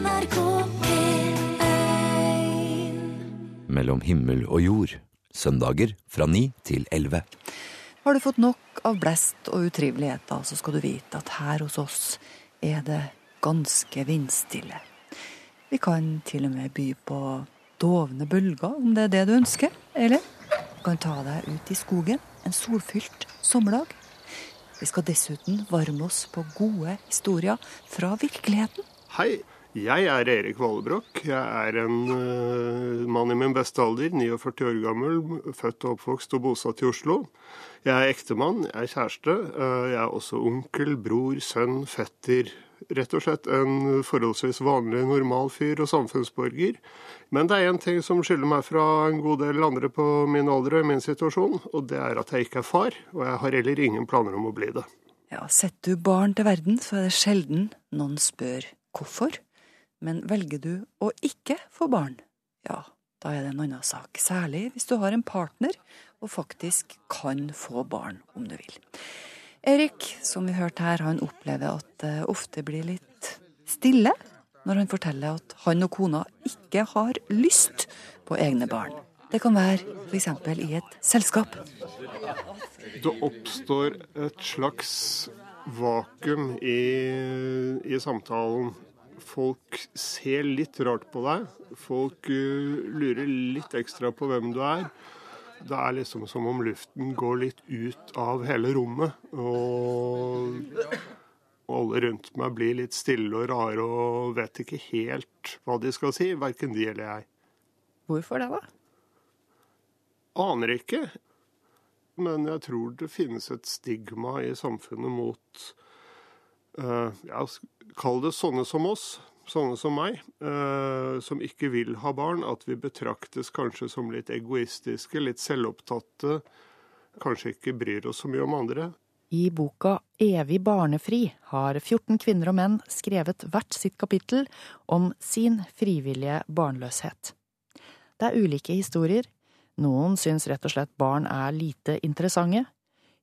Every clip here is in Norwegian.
NRK P1 Mellom himmel og jord. Søndager fra 9 til 11. Har du fått nok av blest og utriveligheter, så skal du vite at her hos oss er det ganske vindstille. Vi kan til og med by på dovne bølger, om det er det du ønsker. Eller du kan ta deg ut i skogen en solfylt sommerdag. Vi skal dessuten varme oss på gode historier fra virkeligheten. Hei, jeg er Erik Vallebrokk. Jeg er en uh, mann i min beste alder, 49 år gammel, født og oppvokst og bosatt i Oslo. Jeg er ektemann, jeg er kjæreste. Uh, jeg er også onkel, bror, sønn, fetter. Rett og slett en forholdsvis vanlig, normal fyr og samfunnsborger. Men det er én ting som skiller meg fra en god del andre på min alder og i min situasjon, og det er at jeg ikke er far, og jeg har heller ingen planer om å bli det. Ja, Setter du barn til verden, så er det sjelden noen spør hvorfor. Men velger du å ikke få barn, ja, da er det en annen sak. Særlig hvis du har en partner og faktisk kan få barn om du vil. Erik, som vi hørte her, han opplever at det ofte blir litt stille når han forteller at han og kona ikke har lyst på egne barn. Det kan være f.eks. i et selskap. Det oppstår et slags vakuum i, i samtalen. Folk ser litt rart på deg. Folk uh, lurer litt ekstra på hvem du er. Det er liksom som om luften går litt ut av hele rommet. Og, alle rundt meg blir litt stille og rare og vet ikke helt hva de skal si. Verken de eller jeg. Hvorfor det, da? Aner ikke. Men jeg tror det finnes et stigma i samfunnet mot eh, ja, Kall det sånne som oss, sånne som meg, eh, som ikke vil ha barn. At vi betraktes kanskje som litt egoistiske, litt selvopptatte. Kanskje ikke bryr oss så mye om andre. I boka Evig barnefri har 14 kvinner og menn skrevet hvert sitt kapittel om sin frivillige barnløshet. Det er ulike historier. Noen syns rett og slett barn er lite interessante.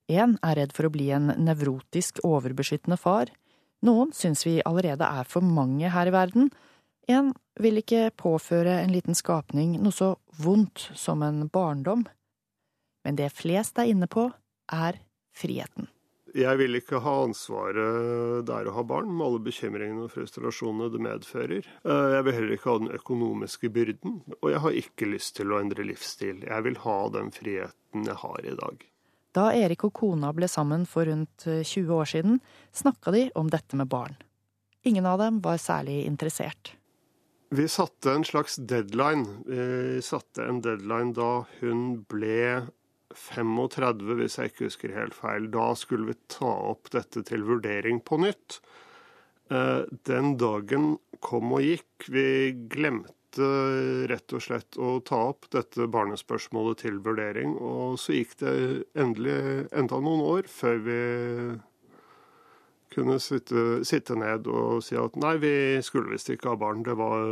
En er redd for å bli en nevrotisk, overbeskyttende far. Noen syns vi allerede er for mange her i verden. En vil ikke påføre en liten skapning noe så vondt som en barndom. Men det flest er inne på, er friheten. Jeg vil ikke ha ansvaret det er å ha barn, med alle bekymringene og frustrasjonene det medfører. Eh, Jeg vil heller ikke ha den økonomiske byrden, og jeg har ikke lyst til å endre livsstil. Jeg vil ha den friheten jeg har i dag. Da Erik og kona ble sammen for rundt 20 år siden, snakka de om dette med barn. Ingen av dem var særlig interessert. Vi satte en slags deadline. Vi satte en deadline da hun ble 35, hvis jeg ikke husker helt feil. Da skulle vi ta opp dette til vurdering på nytt. Eh, Den dagen kom og gikk. Vi glemte rett og slett å ta opp dette barnespørsmålet til vurdering. Og så gikk det endelig enda noen år før vi kunne sitte, sitte ned og si at nei, vi skulle visst ikke ha barn. Det var,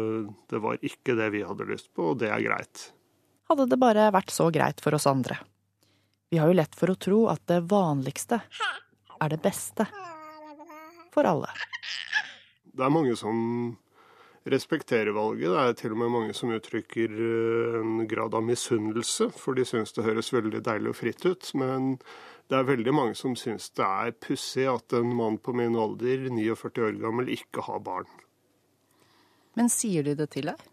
det var ikke det vi hadde lyst på, og det er greit. Hadde det bare vært så greit for oss andre. Vi har jo lett for å tro at det vanligste er det beste. For alle. Det er mange som respekterer valget. Det er til og med mange som uttrykker eh, en grad av misunnelse, for de syns det høres veldig deilig og fritt ut. Men det er veldig mange som syns det er pussig at en mann på min alder, 49 år gammel, ikke har barn. Men sier de det til deg?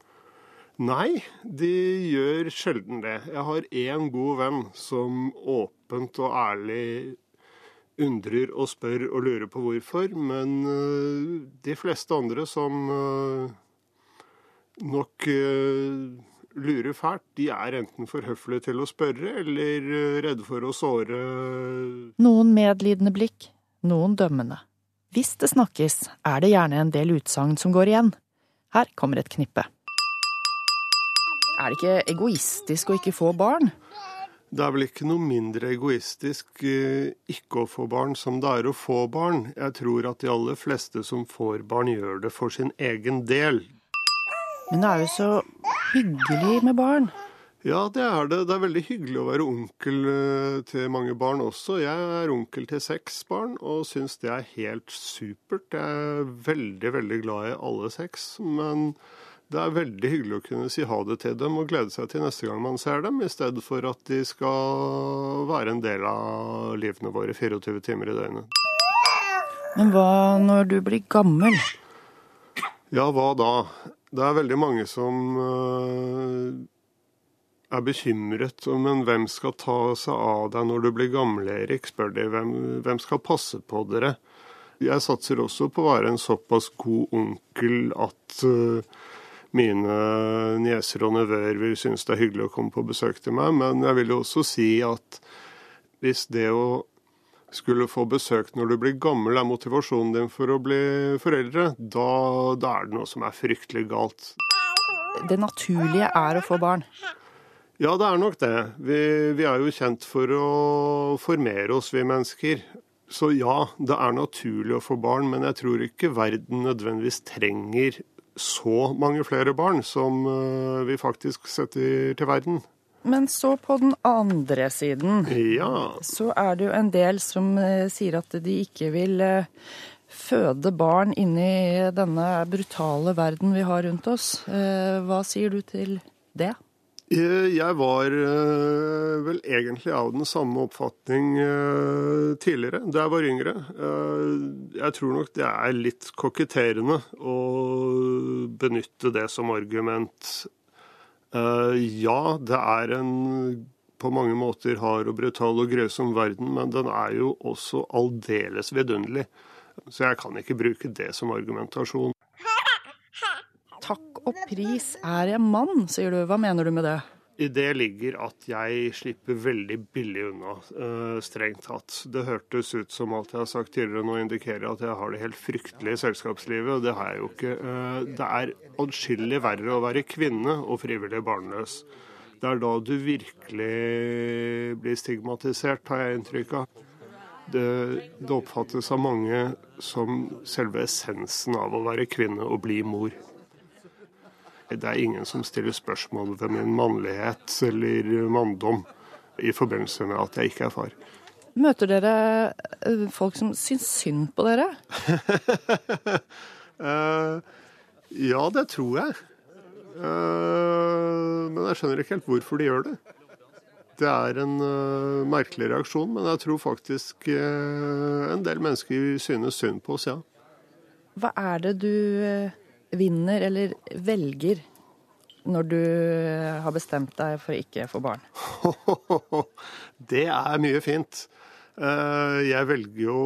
Nei, de gjør sjelden det. Jeg har én god venn som åpent og ærlig undrer og spør og lurer på hvorfor, men øh, de fleste andre som øh, nok øh, lurer fælt, de er enten for høflige til å spørre, eller øh, redde for å såre Noen medlidende blikk, noen dømmende. Hvis det snakkes, er det gjerne en del utsagn som går igjen. Her kommer et knippe. Er det ikke egoistisk å ikke få barn? Det er vel ikke noe mindre egoistisk eh, ikke å få barn som det er å få barn. Jeg tror at de aller fleste som får barn, gjør det for sin egen del. Men det er jo så hyggelig med barn. Ja, det er det. Det er veldig hyggelig å være onkel eh, til mange barn også. Jeg er onkel til seks barn og syns det er helt supert. Jeg er veldig, veldig glad i alle seks. Men det er veldig hyggelig å kunne si ha det til dem og glede seg til neste gang man ser dem, i stedet for at de skal være en del av livene våre 24 timer i døgnet. Men hva når du blir gammel? Ja, hva da? Det er veldig mange som øh, er bekymret. Men hvem skal ta seg av deg når du blir gammel, Erik, spør de. Hvem, hvem skal passe på dere? Jeg satser også på å være en såpass god onkel at uh, mine nieser og nevøer vil synes det er hyggelig å komme på besøk til meg. Men jeg vil jo også si at hvis det å skulle få besøk når du blir gammel, er motivasjonen din for å bli foreldre, da, da er det noe som er fryktelig galt. Det naturlige er å få barn. Ja, det er nok det. Vi, vi, er jo kjent for å formere oss, vi mennesker. Så ja, det er naturlig å få barn, men jeg tror ikke verden nødvendigvis trenger så mange flere barn som eh, vi faktisk setter til verden. Men så på den andre siden, ja. så er det jo en del som eh, sier at de ikke vil eh, føde barn inni denne brutale verden vi har rundt oss. Hva sier du til det? Eh, jeg var eh, vel egentlig av den samme oppfatning eh, tidligere, da jeg var yngre. Jeg tror nok det er litt koketterende å benytte det som argument. Ja, det er en på mange måter hard og brutal og grøsom verden, men den er jo også aldeles vidunderlig. Så jeg kan ikke bruke det som argumentasjon Takk og pris er jeg mann, sier du. Hva mener du med det? I det ligger at jeg slipper veldig billig unna, uh, strengt tatt. Det hørtes ut som alt jeg har sagt tidligere nå indikerer at jeg har det helt fryktelig i selskapslivet, og det har jeg jo ikke. Uh, det er adskillig verre å være kvinne og frivillig barnløs. Det er da du virkelig blir stigmatisert, har jeg inntrykk av. Det, det oppfattes av mange som selve essensen av å være kvinne og bli mor. Det er ingen som stiller spørsmål ved min mannlighet eller manndom i forbindelse med at jeg ikke er far. Møter dere eh, folk som syns synd på dere? uh, ja, det tror jeg. Uh, men jeg skjønner ikke helt hvorfor de gjør det. Det er en uh, merkelig reaksjon, men jeg tror faktisk en del mennesker synes synd på oss, ja. Hva er det du vinner eller velger når du har bestemt deg for ikke å få barn? Det er mye fint. Eh, jeg velger jo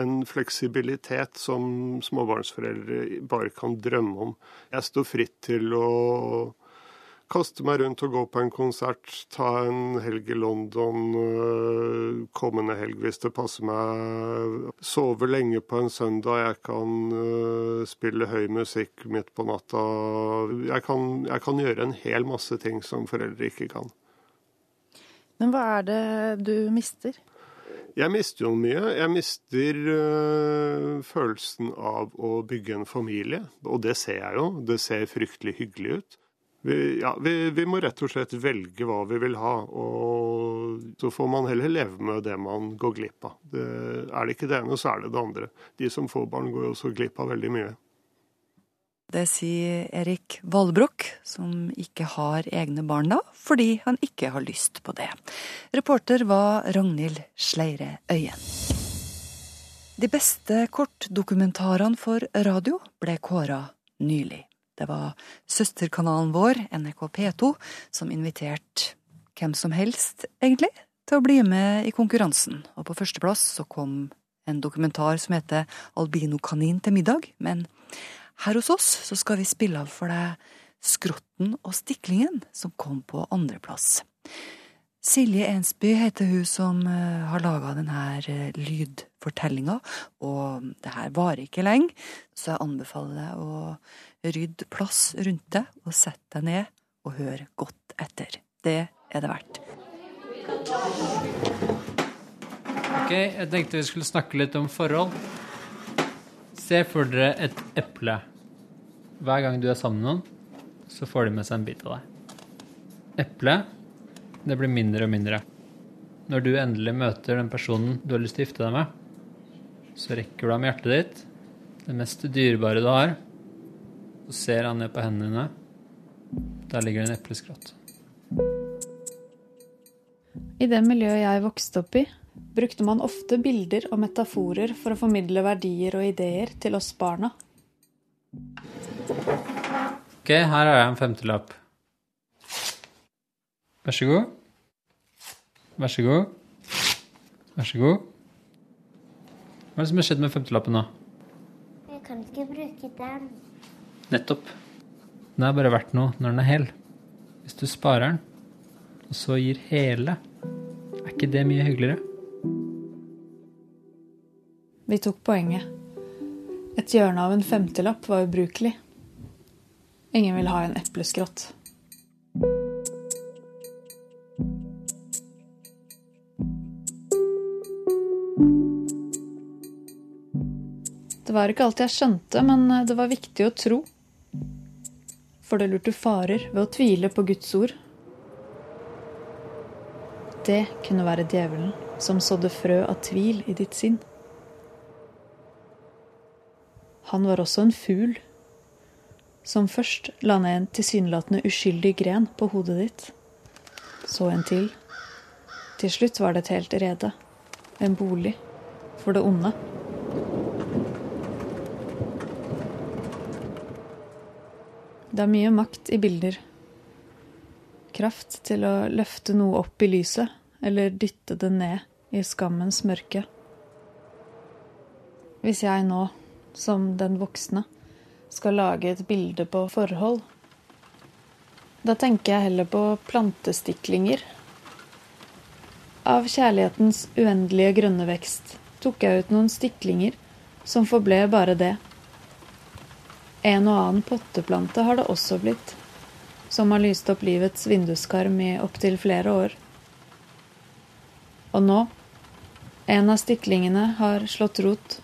en fleksibilitet som småbarnsforeldre bare kan drømme om. Jeg står fritt til å kaste meg rundt og gå på en konsert, ta en helg i London øh, kommende helg hvis det passer meg, sove lenge på en søndag, jeg kan øh, spille høy musikk midt på natta. Jeg kan, jeg kan gjøre en hel masse ting som foreldre ikke kan. Men hva er det du mister? Jeg mister jo mye. Jeg mister øh, følelsen av å bygge en familie. Og det ser jeg jo. Det ser fryktelig hyggelig ut. Vi, ja, vi, vi, må rett og slett velge hva vi vil ha, og så får man heller leve med det man går glipp av. Det, er det ikke det ene, så er det det andre. De som får barn, går jo også glipp av veldig mye. Det sier Erik Valbrok, som ikke har egne barn da, fordi han ikke har lyst på det. Reporter var Ragnhild Sleire Øyen. De beste kortdokumentarene for radio ble kåra nylig. Det var søsterkanalen vår, NRK P2, som inviterte hvem som helst, egentlig, til å bli med i konkurransen. Og på førsteplass så kom en dokumentar som heter Albinokanin til middag. Men her hos oss så skal vi spille av for deg Skrotten og Stiklingen, som kom på andreplass. Silje Ensby heter hun som uh, har laga denne uh, lydfortellinga, og det her varer ikke lenge, så jeg anbefaler deg å rydde plass rundt deg, og sette deg ned og hør godt etter. Det er det verdt. Ok, jeg tenkte vi skulle snakke litt om forhold. Se for dere et eple. Hver gang du er sammen med noen, så får de med seg en bit av deg. eplet, det blir mindre og mindre. Når du endelig møter den personen du har lyst til å gifte deg med, så rekker du ham hjertet ditt, det mest dyrebare du har, så ser han ned på hendene dine. Der ligger det en epleskrott. I det miljøet jeg vokste opp i, brukte man ofte bilder og metaforer for å formidle verdier og ideer til oss barna. Ok, her har jeg en femtelapp. Vær så god. Vær så god. Vær så god. Hva er det som har skjedd med femtelappen nå? Jeg kan ikke bruke den. Nettopp. Den er bare verdt noe når den er hel. Hvis du sparer den, og så gir hele, er ikke det mye hyggeligere? Vi tok poenget. Et hjørne av en femtelapp var ubrukelig. Ingen vil ha en epleskrott. Det var ikke alt jeg skjønte, men det var viktig å tro. For det lurte farer ved å tvile på Guds ord. Det kunne være djevelen som sådde frø av tvil i ditt sinn. Han var også en fugl, som først la ned en tilsynelatende uskyldig gren på hodet ditt. Så en til. Til slutt var det et helt rede. En bolig for det onde. Det er mye makt i bilder. Kraft til å løfte noe opp i lyset, eller dytte det ned i skammens mørke. Hvis jeg nå, som den voksne, skal lage et bilde på forhold, da tenker jeg heller på plantestiklinger. Av kjærlighetens uendelige grønne vekst tok jeg ut noen stiklinger som forble bare det. En og annen potteplante har det også blitt, som har lyst opp livets vinduskarm i opptil flere år. Og nå, en av stiklingene har slått rot.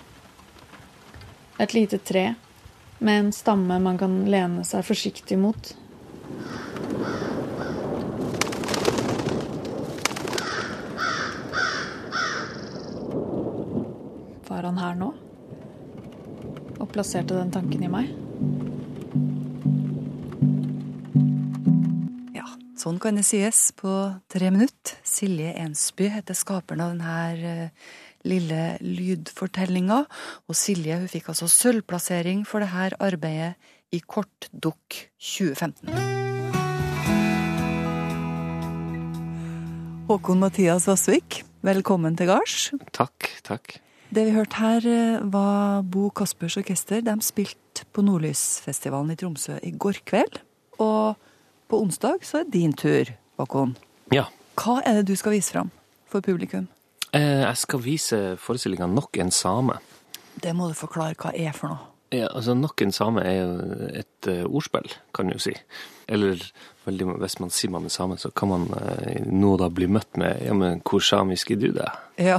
Et lite tre med en stamme man kan lene seg forsiktig mot. Var han her nå? Og plasserte den tanken i meg? Sånn kan det sies på tre minutter. Silje Ensby heter skaperen av denne eh, lille lydfortellinga. Og Silje hun fikk altså sølvplassering for dette arbeidet i Kortdukk 2015. Håkon Mathias Vassvik, velkommen til gards. Takk, takk. Det vi hørte her, eh, var Bo Kaspers Orkester. De spilte på Nordlysfestivalen i Tromsø i går kveld. Og på onsdag så er din tur, Håkon. Ja. Hva er det du skal vise fram for publikum? Eh, jeg skal vise forestillinga Nok en same. Det må du forklare hva er for noe. Ja, altså Nok en same er jo et uh, ordspill, kan du jo si. Eller veldig, hvis man sier man er same, så kan man uh, nå da bli møtt med Ja, men hvor samisk er du, det? Ja.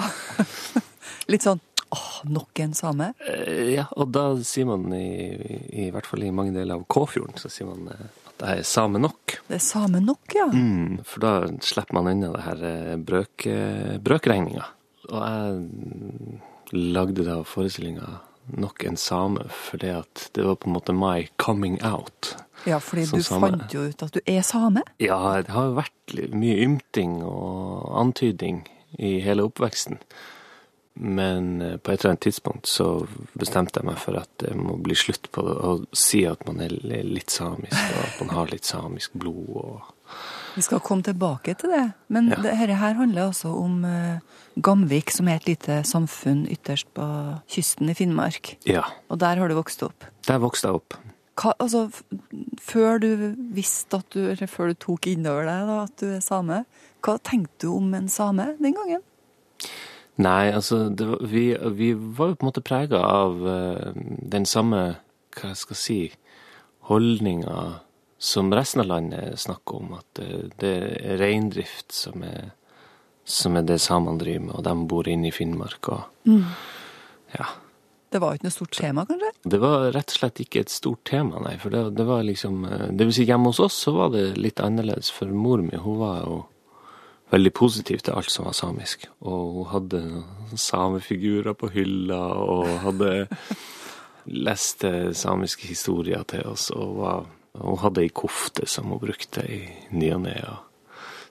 Litt sånn åh, nok en same? Uh, ja, og da sier man i, i, i hvert fall i mange deler av Kåfjorden, så sier man det er same nok. Det er same nok, ja. Mm, for da slipper man unna det her brøk, brøkregninga. Og jeg lagde da forestillinga nok en same, fordi at det var på en måte my coming out. Ja, fordi du same. fant jo ut at du er same? Ja, det har jo vært mye ymting og antydning i hele oppveksten. Men eh, på et eller annet tidspunkt så bestemte jeg meg for at det må bli slutt på det, å si at man er litt samisk, og at man har litt samisk blod. og... Vi skal komme tilbake til det. Men Ja. det, dette her handler altså om eh, Gamvik, som er et lite samfunn ytterst på kysten i Finnmark. Ja, Og der har du vokst opp. der vokste jeg opp. Hva, altså, før du visste at du, eller før du tok innover deg da, at du er same, hva tenkte du om en same den gangen? Nei, altså, det var, vi, vi var jo på en måte prega av uh, den samme, hva jeg skal si, holdninga som resten av landet snakker om, at det, det er reindrift som er, som er det samene driver med, og de bor inne i Finnmark, og ja. Det var ikke noe stort tema, kanskje? Det var rett og slett ikke et stort tema, nei. For det, det var liksom eh, Det vil si, hjemme hos oss så var det litt annerledes. For mor mi, hun var jo veldig positiv til alt som var samisk. Og hun hadde samefigurer på hylla, og hadde leste samiske historier til oss. Og var, hun hadde ei kofte som hun brukte i ny og ne.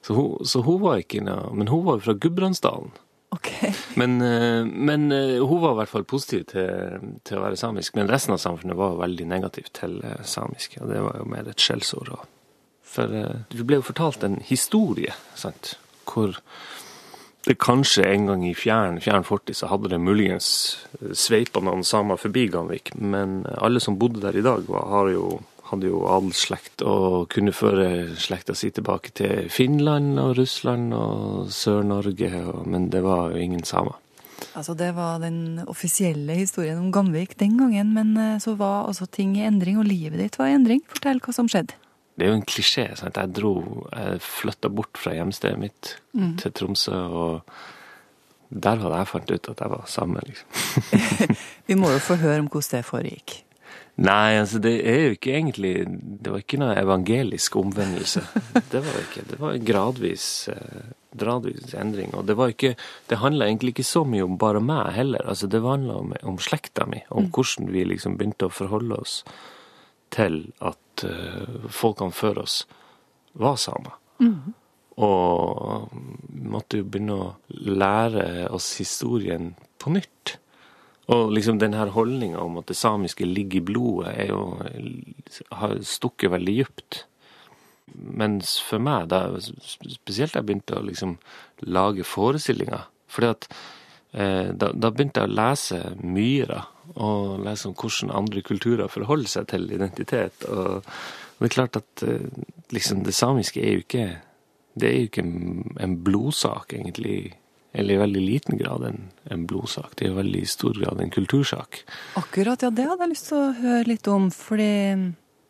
Så, så hun var ikke noe Men hun var fra Gudbrandsdalen. Ok. Men, eh, men eh, hun var i hvert fall positiv til, til å være samisk. Men resten av samfunnet var veldig negativ til eh, samisk. Og det var jo mer et skjellsord. For du ble jo fortalt en historie, sant, hvor det kanskje en gang i fjern, fjern fortid så hadde det muligens sveipa noen samer forbi Gamvik, men alle som bodde der i dag, var, jo, hadde jo adelsslekt og kunne føre slekta si tilbake til Finland og Russland og Sør-Norge, men det var jo ingen samer. Altså, det var den offisielle historien om Gamvik den gangen, men eh, så var altså ting i endring, og livet ditt var i endring. Fortell hva som skjedde. Det er jo en klisjé. sant? Jeg dro, jeg flytta bort fra hjemstedet mitt til Tromsø, og der hadde jeg fant ut at jeg var sammen, liksom. Vi må jo få høre om hvordan det foregikk. Nei, altså det er jo ikke egentlig Det var ikke noe evangelisk omvendelse. Det var ikke. Det var en gradvis, eh, gradvis endring. Og det var ikke Det handla egentlig ikke så mye om bare meg heller. Altså det handla om, om slekta mi, om hvordan vi liksom begynte å forholde oss til at uh, folkene før oss var samer. Og vi måtte jo begynne å lære oss historien på nytt. Og liksom den her holdninga om at det samiske ligger i blodet, er jo, har stukket veldig dypt. Mens for meg, da, spesielt da jeg begynte å liksom lage forestillinger fordi at eh, da, da begynte jeg å lese Myra, og lese om hvordan andre kulturer forholder seg til identitet. Og, det er klart at eh, liksom det samiske er jo ikke Det er jo ikke en- blodsak, egentlig. Eller i veldig liten grad en, en blodsak. Det er i veldig stor grad en kultursak. Akkurat, ja, det hadde jeg lyst til å høre litt om, fordi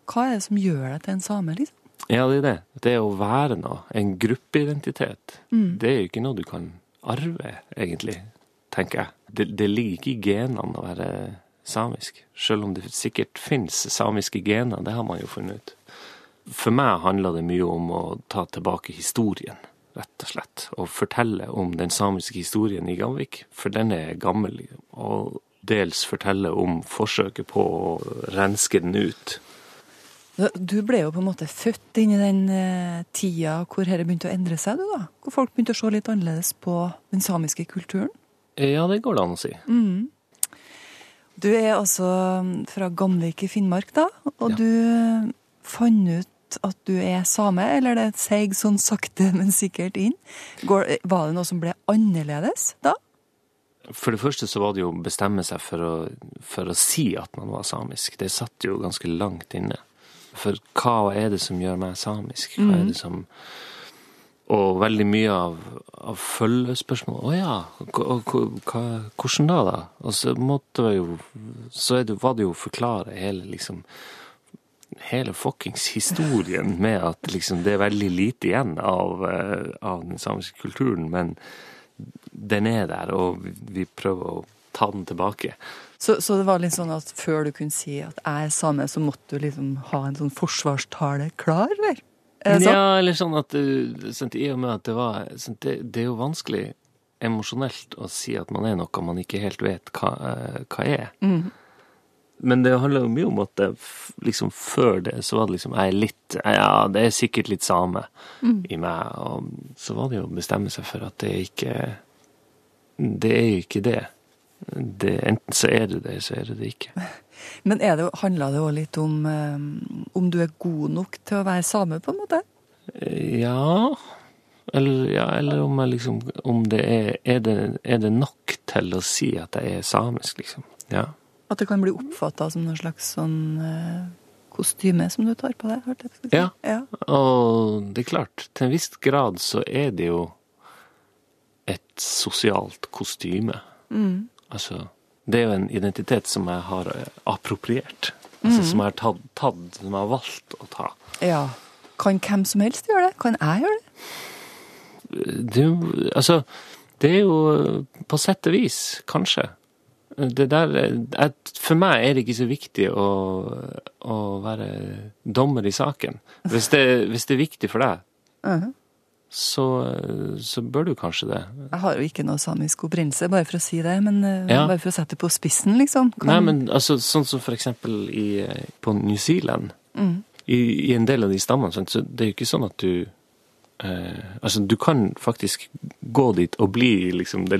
hva er det som gjør deg til en same, liksom? Ja, det er det. Det å være noe, en gruppeidentitet, det er jo ikke noe du kan arve, egentlig, tenker jeg. Det, det ligger ikke i genene å være samisk, selv om det sikkert finnes samiske gener, det har man jo funnet ut. For meg handler det mye om å ta tilbake historien, rett og slett, og fortelle om den samiske historien i Gamvik, for den er gammel, og dels fortelle om forsøket på å renske den ut. Du ble jo på en måte født inn i den eh, tida hvor dette begynte å endre seg, du da? Hvor folk begynte å se litt annerledes på den samiske kulturen? Ja, det går det an å si. Du er altså fra Gamvik i Finnmark, da, og Ja. du fant ut at du er same, eller det seig sånn sakte, men sikkert inn. Går, var det noe som ble annerledes da? For det første så var det jo å bestemme seg for å, for å si at man var samisk. Det satt jo ganske langt inne. For hva er det som gjør meg samisk? Hva er det som Og veldig mye av, av følgespørsmål Å ja, hvordan da, da? Og så måtte jeg jo Så det, var det jo å forklare hele liksom hele fuckings historien med at liksom det er veldig lite igjen av, eh, av den samiske kulturen, men den er der, og vi prøver å ta den tilbake. Så, så det var litt sånn at før du kunne si at jeg er same, så måtte du liksom ha en sånn forsvarstale klar, eller? Er det sånn? Ja, eller sånn at du, sant, I og med at det var sant, det, det er jo vanskelig emosjonelt å si at man er noe man ikke helt vet hva, eh, hva er. Men det handler jo mye om at det, liksom før det så var det liksom Jeg er litt Ja, det er sikkert litt same i meg. Og så var det jo å bestemme seg for at det ikke Det er jo ikke det. Det enten så er det det, så er det det ikke. Men det, handler det òg litt om eh, om du er god nok til å være same, på en måte? Ja Eller, ja, eller om liksom Om det er er det, er det nok til å si at jeg er samisk, liksom? Ja. At det kan bli oppfatta som noe slags sånn eh, kostyme som du tar på deg? hørte jeg si. Ja. ja. Og det er klart, til en viss grad så er det jo et sosialt kostyme. Altså, det er jo en identitet som jeg har eh, appropriert. Altså, Som jeg har tatt, tatt, som jeg har valgt å ta. ja. Kan hvem som helst gjøre det? Kan jeg gjøre det? Det, er jo- altså, det er jo på sett og vis, kanskje. Det der, jeg, for meg er det ikke så viktig å, å være dommer i saken. Hvis det, hvis det er viktig for deg, Mhm. Så, så bør du kanskje det. Jeg har jo ikke noe samisk opprinnelse, bare for å si det, men eh, Ja. bare for å sette det på spissen, liksom. Kan- Nei, men altså, sånn som for eksempel i, på New Zealand, Mm. i, i en del av de stammene, så det er jo ikke sånn at du eh, Altså, du kan faktisk gå dit og bli liksom det,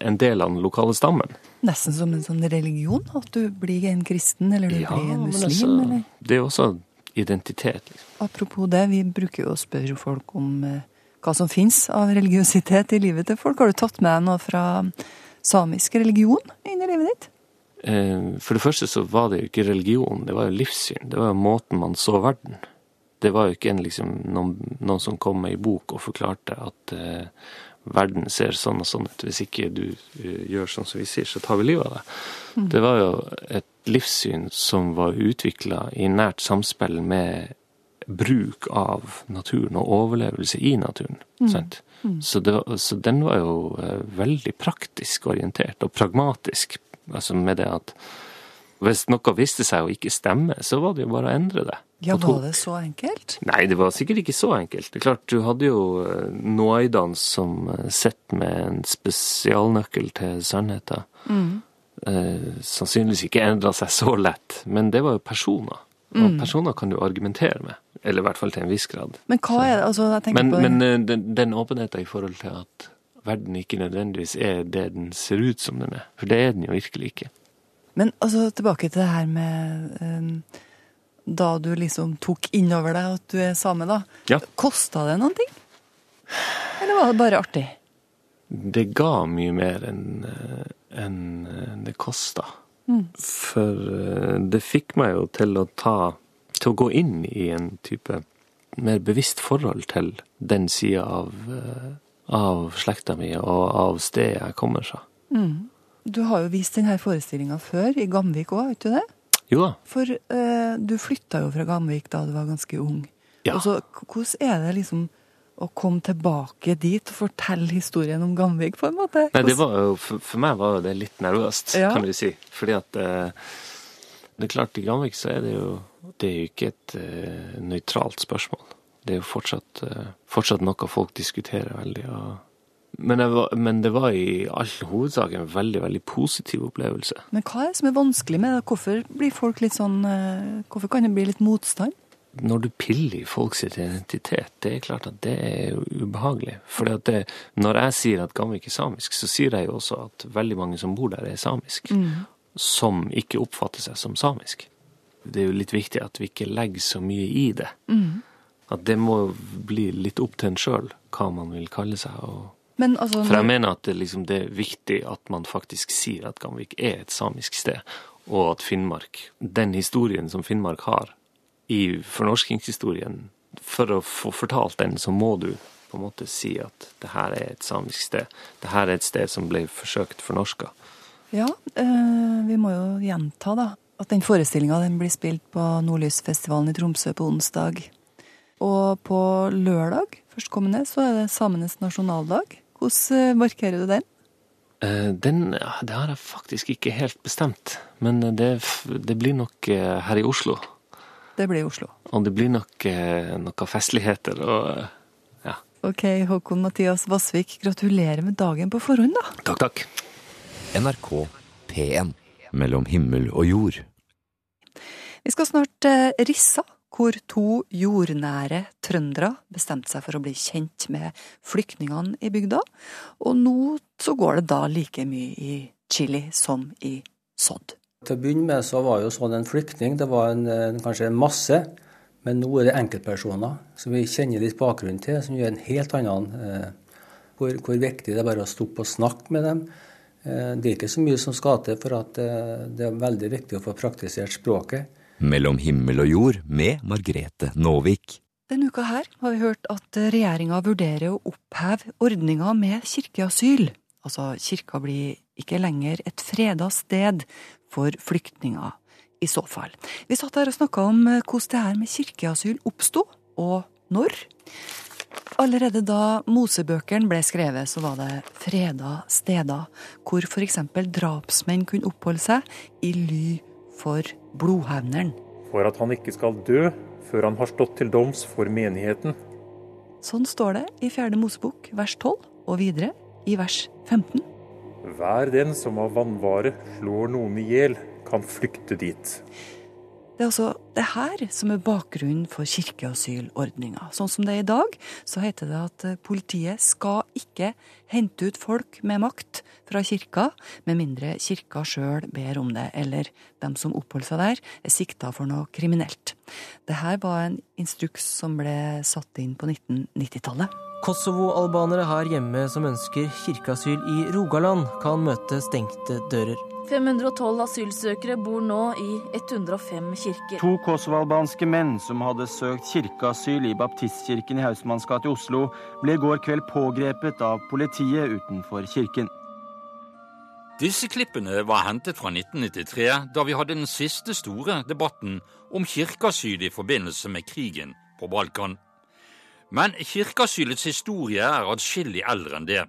en del av den lokale stammen. Nesten som en sånn religion, at du blir en kristen, eller du Ja, blir en muslim, altså, eller Det er jo også identitet. Liksom. Apropos det, vi bruker jo å spørre folk om eh, hva som fins av religiøsitet i livet til folk. Har du tatt med noe fra samisk religion inn i livet ditt? Eh, For det første så var det jo ikke religion, det var jo livssyn. Det var jo måten man så verden. Det var jo ikke en, liksom, noen, noen som kom med ei bok og forklarte at eh, verden ser sånn og sånn ut. Hvis ikke du uh, gjør sånn som vi sier, så tar vi livet av deg. Det var jo et livssyn som var utvikla i nært samspill med bruk av naturen og overlevelse i naturen. Sant? Så, det, var- så den var jo eh, veldig praktisk orientert og pragmatisk. Altså med det at hvis noe viste seg å ikke stemme, så var det jo bare å endre det. Ja, var det så enkelt? Nei, det var sikkert ikke så enkelt. Det er klart, du hadde jo eh, noaidene som eh, sitter med en spesialnøkkel til sannheten. Eh, sannsynligvis ikke endra seg så lett, men det var jo personer. Og personer kan du argumentere med. Eller i hvert fall til en viss grad. Men hva er det altså, jeg tenker Men, på men eh, den, den åpenheten i forhold til at verden ikke nødvendigvis er det den ser ut som den er. For det er den jo virkelig ikke. Men altså, tilbake til det her med eh, Da du liksom tok innover deg at du er same, da. Ja. Kosta det noen ting? Eller var det bare artig? det ga mye mer enn en eh, det kosta. For eh, det fikk meg jo til å ta Til å gå inn i en type mer bevisst forhold til den sida av, eh, av slekta mi og av stedet jeg kommer fra. Du har jo vist denne forestillinga før, i Gamvik òg, har ikke du det? Jo da. For eh, du flytta jo fra Gamvik da du var ganske ung. Ja. Og så, hvordan er det liksom å komme tilbake dit og fortelle historien om Gamvik, på en måte? Nei, det var jo, for, for meg var det litt nervøst, Ja. kan du si. Fordi at eh, Det er klart, i Gamvik så er det jo Det er jo ikke et eh, nøytralt spørsmål. Det er jo fortsatt, eh, fortsatt noe folk diskuterer veldig. Og, men, var, men det var i all hovedsak en veldig, veldig positiv opplevelse. Men hva er det som er vanskelig med det? Hvorfor blir folk litt sånn Hvorfor kan det bli litt motstand? Når du piller i folks identitet, det er klart at det er ubehagelig. For når jeg sier at Gamvik er samisk, så sier jeg jo også at veldig mange som bor der, er samisk. Som ikke oppfatter seg som samisk. Det er jo litt viktig at vi ikke legger så mye i det. At det må bli litt opp til en sjøl hva man vil kalle seg. Men altså for jeg mener at det, liksom, det er viktig at man faktisk sier at Gamvik er et samisk sted, og at Finnmark, den historien som Finnmark har i fornorskingshistorien, for å få fortalt den, så må du på en måte si at det her er et samisk sted. Det her er et sted som ble forsøkt fornorska. Ja, øh, vi må jo gjenta da, at den forestillinga blir spilt på Nordlysfestivalen i Tromsø på onsdag. Og på lørdag førstkommende så er det samenes nasjonaldag. Hvordan eh, markerer du den? Eh, Den det har jeg faktisk ikke helt bestemt, men det, det blir nok her i Oslo. Det blir Oslo. Og det blir nok eh, noen festligheter og eh, ja. Ok, Håkon Mathias Vassvik, gratulerer med dagen på forhånd, da. Takk, takk. NRK P1. Mellom himmel og jord. Vi skal snart eh, Rissa, hvor to jordnære trøndere bestemte seg for å bli kjent med flyktningene i bygda. Og nå så går det da like mye i chili som i sodd. Til å begynne med så var jo sånn en flyktning, det var en, en, kanskje en masse. Men nå er det enkeltpersoner som vi kjenner litt bakgrunnen til, som gjør en helt annen eh, hvor, hvor viktig det er bare å stoppe og snakke med dem. Eh, det er ikke så mye som skal til for at eh, det er veldig viktig å få praktisert språket. Mellom himmel og jord med Margrete Nåvik. Denne uka her har vi hørt at regjeringa vurderer å oppheve ordninga med kirkeasyl. Altså, kirka blir ikke lenger et freda sted for flyktninger, i så fall. Vi satt her og snakka om eh, hvordan det her med kirkeasyl oppsto, og når. Allerede da Mosebøkene ble skrevet, så var det freda steder hvor f.eks. drapsmenn kunne oppholde seg i ly for blodhevneren. For at han ikke skal dø før han har stått til doms for menigheten. Sånn står det i fjerde Mosebok vers 12, og videre i vers 15. Hver den som av vannvare slår noen i hjel, kan flykte dit. Det er altså det her som er bakgrunnen for kirkeasylordninga. Sånn som det er i dag, så heter det at eh, politiet skal ikke hente ut folk med makt fra kirka, med mindre kirka sjøl ber om det, eller dem som oppholder seg der, er sikta for noe kriminelt. Det her var en instruks som ble satt inn på 1990-tallet. Kosovo-albanere her hjemme som ønsker kirkeasyl i Rogaland, kan møte stengte dører. 512 asylsøkere bor nå i 105 kirker. To kosovalbanske menn som hadde søkt kirkeasyl i baptistkirken i Hausmanns gate i Oslo, ble i går kveld pågrepet av politiet utenfor kirken. Disse klippene var hentet fra 1993, da vi hadde den siste store debatten om kirkeasyl i forbindelse med krigen på Balkan. Men kirkeasylets historie er adskillig eldre enn det.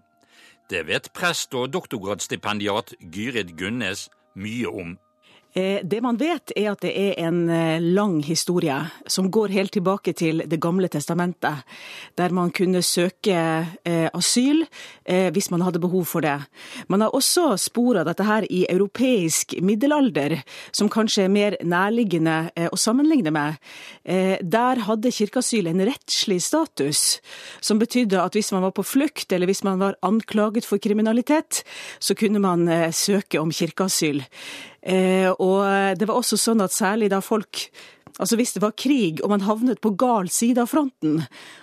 Det vet prest og doktorgradsstipendiat Gyrid Gunnes mye om. Eh, det man vet, er at det er en eh, lang historie som går helt tilbake til Det gamle testamentet, der man kunne søke eh, asyl hvis man hadde behov for det. Man har også spor av dette her i europeisk middelalder, som kanskje er mer nærliggende å sammenligne med. Der hadde kirkeasyl en rettslig status, som betydde at hvis man var på flukt, eller hvis man var anklaget for kriminalitet, så kunne man søke om kirkeasyl. Eh, og det var også sånn at særlig da folk Altså hvis det var krig og man havnet på gal side av fronten,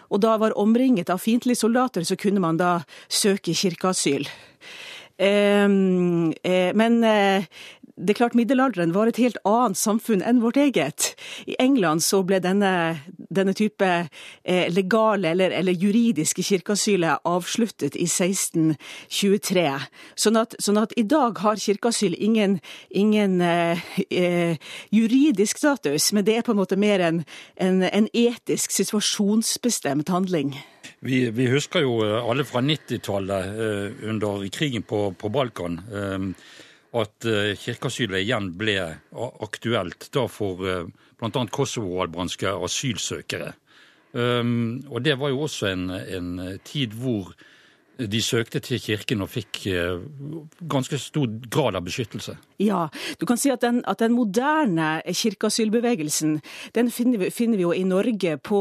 og da var omringet av fiendtlige soldater, så kunne man da søke kirkeasyl. Eh, eh, men det er klart middelalderen var et helt annet samfunn enn vårt eget. I England så ble denne, denne type eh, legale eller, eller, juridiske kirkeasylet avsluttet i 1623. Sånn at, sånn at i dag har kirkeasyl ingen, ingen eh, eh, juridisk status, men det er på en måte mer en, en, en etisk, situasjonsbestemt handling. Vi, vi, husker jo alle fra 90-tallet eh, under krigen på, på Balkan. At eh, kirkeasylet igjen ble aktuelt da for eh, bl.a. kosovo-albanske asylsøkere. Um, og det var jo også en, en tid hvor de søkte til kirken og fikk eh, ganske stor grad av beskyttelse. Ja, du kan si at den, at den moderne kirkeasylbevegelsen den finner vi, finner vi, jo i Norge på,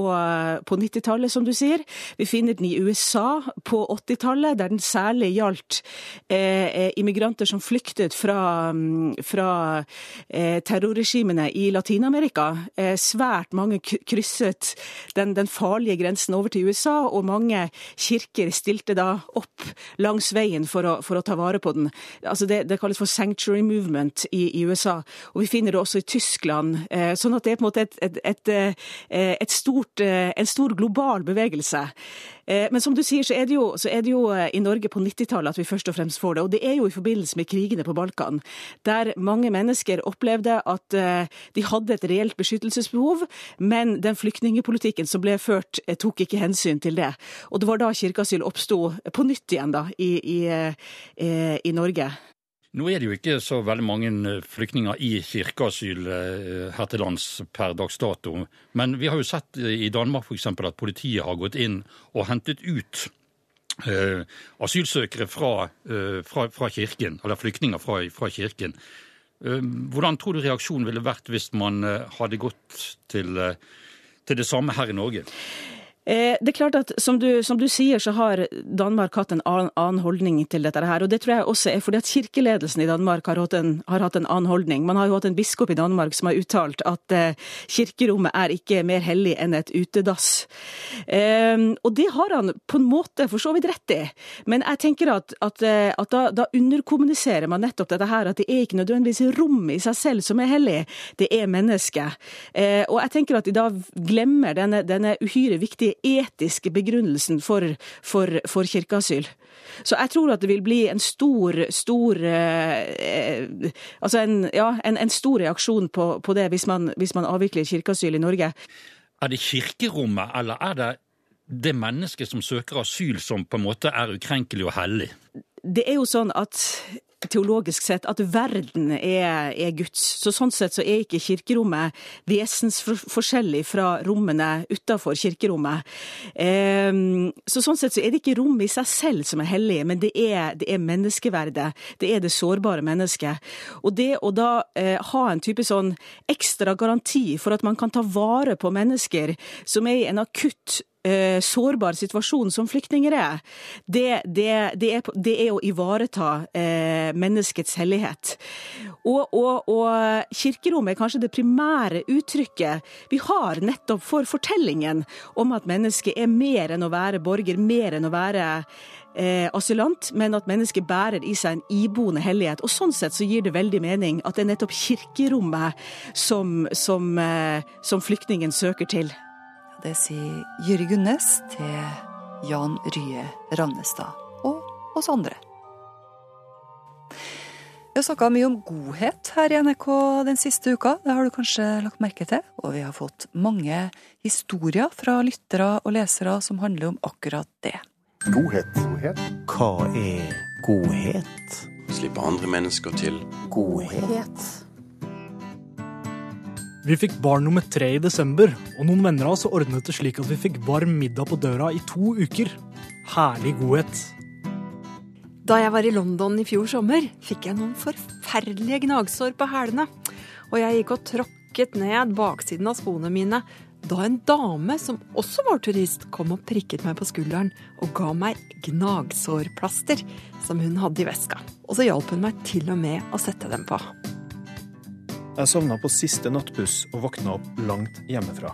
på 90-tallet, som du sier. Vi finner den i USA på 80-tallet, der den særlig gjaldt eh, eh, immigranter som flyktet fra, fra eh, terrorregimene i Latin-Amerika. Eh, svært mange krysset den, den farlige grensen over til USA, og mange kirker stilte da opp langs veien for å, for å ta vare på den. Altså det, det, kalles for sanctuary movement i, i, USA, og vi finner det også i Tyskland. Eh, sånn at det er på en måte et, et, et, eh, et stort, eh, en stor global bevegelse. Eh, men som du sier, så er det jo, er det jo i Norge på 90-tallet at vi først og fremst får det. Og det er jo i forbindelse med krigene på Balkan, der mange mennesker opplevde at de hadde et reelt beskyttelsesbehov, men den flyktningepolitikken som ble ført, tok ikke hensyn til det. Og det var da kirkeasyl oppsto på nytt igjen da, i, i, eh, i Norge. Nå er det jo ikke så veldig mange eh, flyktninger i kirkeasyl eh, her til lands per dags dato. Men vi har jo sett i Danmark f.eks. at politiet har gått inn og hentet ut asylsøkere fra, fra, fra, kirken, eller flyktninger fra, fra kirken. Hvordan tror du reaksjonen ville vært hvis man hadde gått til, til det samme her i Norge? Eh, det er klart at som du, som du, sier, så har Danmark hatt en annen holdning til dette her. Og det tror jeg også er fordi at kirkeledelsen i Danmark har hatt en, har hatt en annen holdning. Man har jo hatt en biskop i Danmark som har uttalt at eh, kirkerommet er ikke mer hellig enn et utedass. Eh, og det har han på en måte for så vidt rett i. Men jeg tenker at, at, eh, at da, da, underkommuniserer man nettopp dette her, at det er ikke nødvendigvis rommet i seg selv som er hellig, det er mennesket. Eh, og jeg tenker at de da glemmer denne, denne uhyre viktige etiske begrunnelsen for, for, for kirkeasyl. Så jeg tror at det vil bli en stor, stor eh, Altså en, ja, en, en, stor reaksjon på, på det hvis man, hvis man avvikler kirkeasyl i Norge. Er det kirkerommet, eller er det det mennesket som søker asyl som på en måte er ukrenkelig og hellig? Det er jo sånn at teologisk sett at verden er, er, Guds. Så Sånn sett så er ikke kirkerommet vesensforskjellig fra rommene utafor kirkerommet. Eh, så Sånn sett så er det ikke rommet i seg selv som er hellig, men det er, det er menneskeverdet. Det er det sårbare mennesket. Og det å da eh, ha en type sånn ekstra garanti for at man kan ta vare på mennesker som er i en akutt eh, sårbar situasjon som flyktninger er, det, det, det, er, det er, å ivareta eh, menneskets hellighet. Og, og, og, kirkerommet er kanskje det primære uttrykket vi har nettopp for fortellingen om at mennesket er mer enn å være borger, mer enn å være eh, asylant, men at mennesket bærer i seg en iboende hellighet. Og Sånn sett så gir det veldig mening at det er nettopp kirkerommet som, som, eh, som flyktningen søker til. Det sier Jyri Gunnes til Jan Rye Rannestad og oss andre. Vi har snakka mye om godhet her i NRK den siste uka, det har du kanskje lagt merke til. Og vi har fått mange historier fra lyttere og lesere som handler om akkurat det. Godhet. godhet. Hva er godhet? Slippe andre mennesker til. Godhet. Vi fikk barn nummer tre i desember, og noen venner av oss ordnet det slik at vi fikk varm middag på døra i to uker. Herlig godhet. Da jeg var i London i fjor sommer, fikk jeg noen forferdelige gnagsår på hælene. Og jeg gikk og tråkket ned baksiden av skoene mine da en dame som også var turist, kom og prikket meg på skulderen og ga meg gnagsårplaster som hun hadde i veska. Og så hjalp hun meg til og med å sette dem på. Jeg sovna på siste nattbuss og våkna opp langt hjemmefra.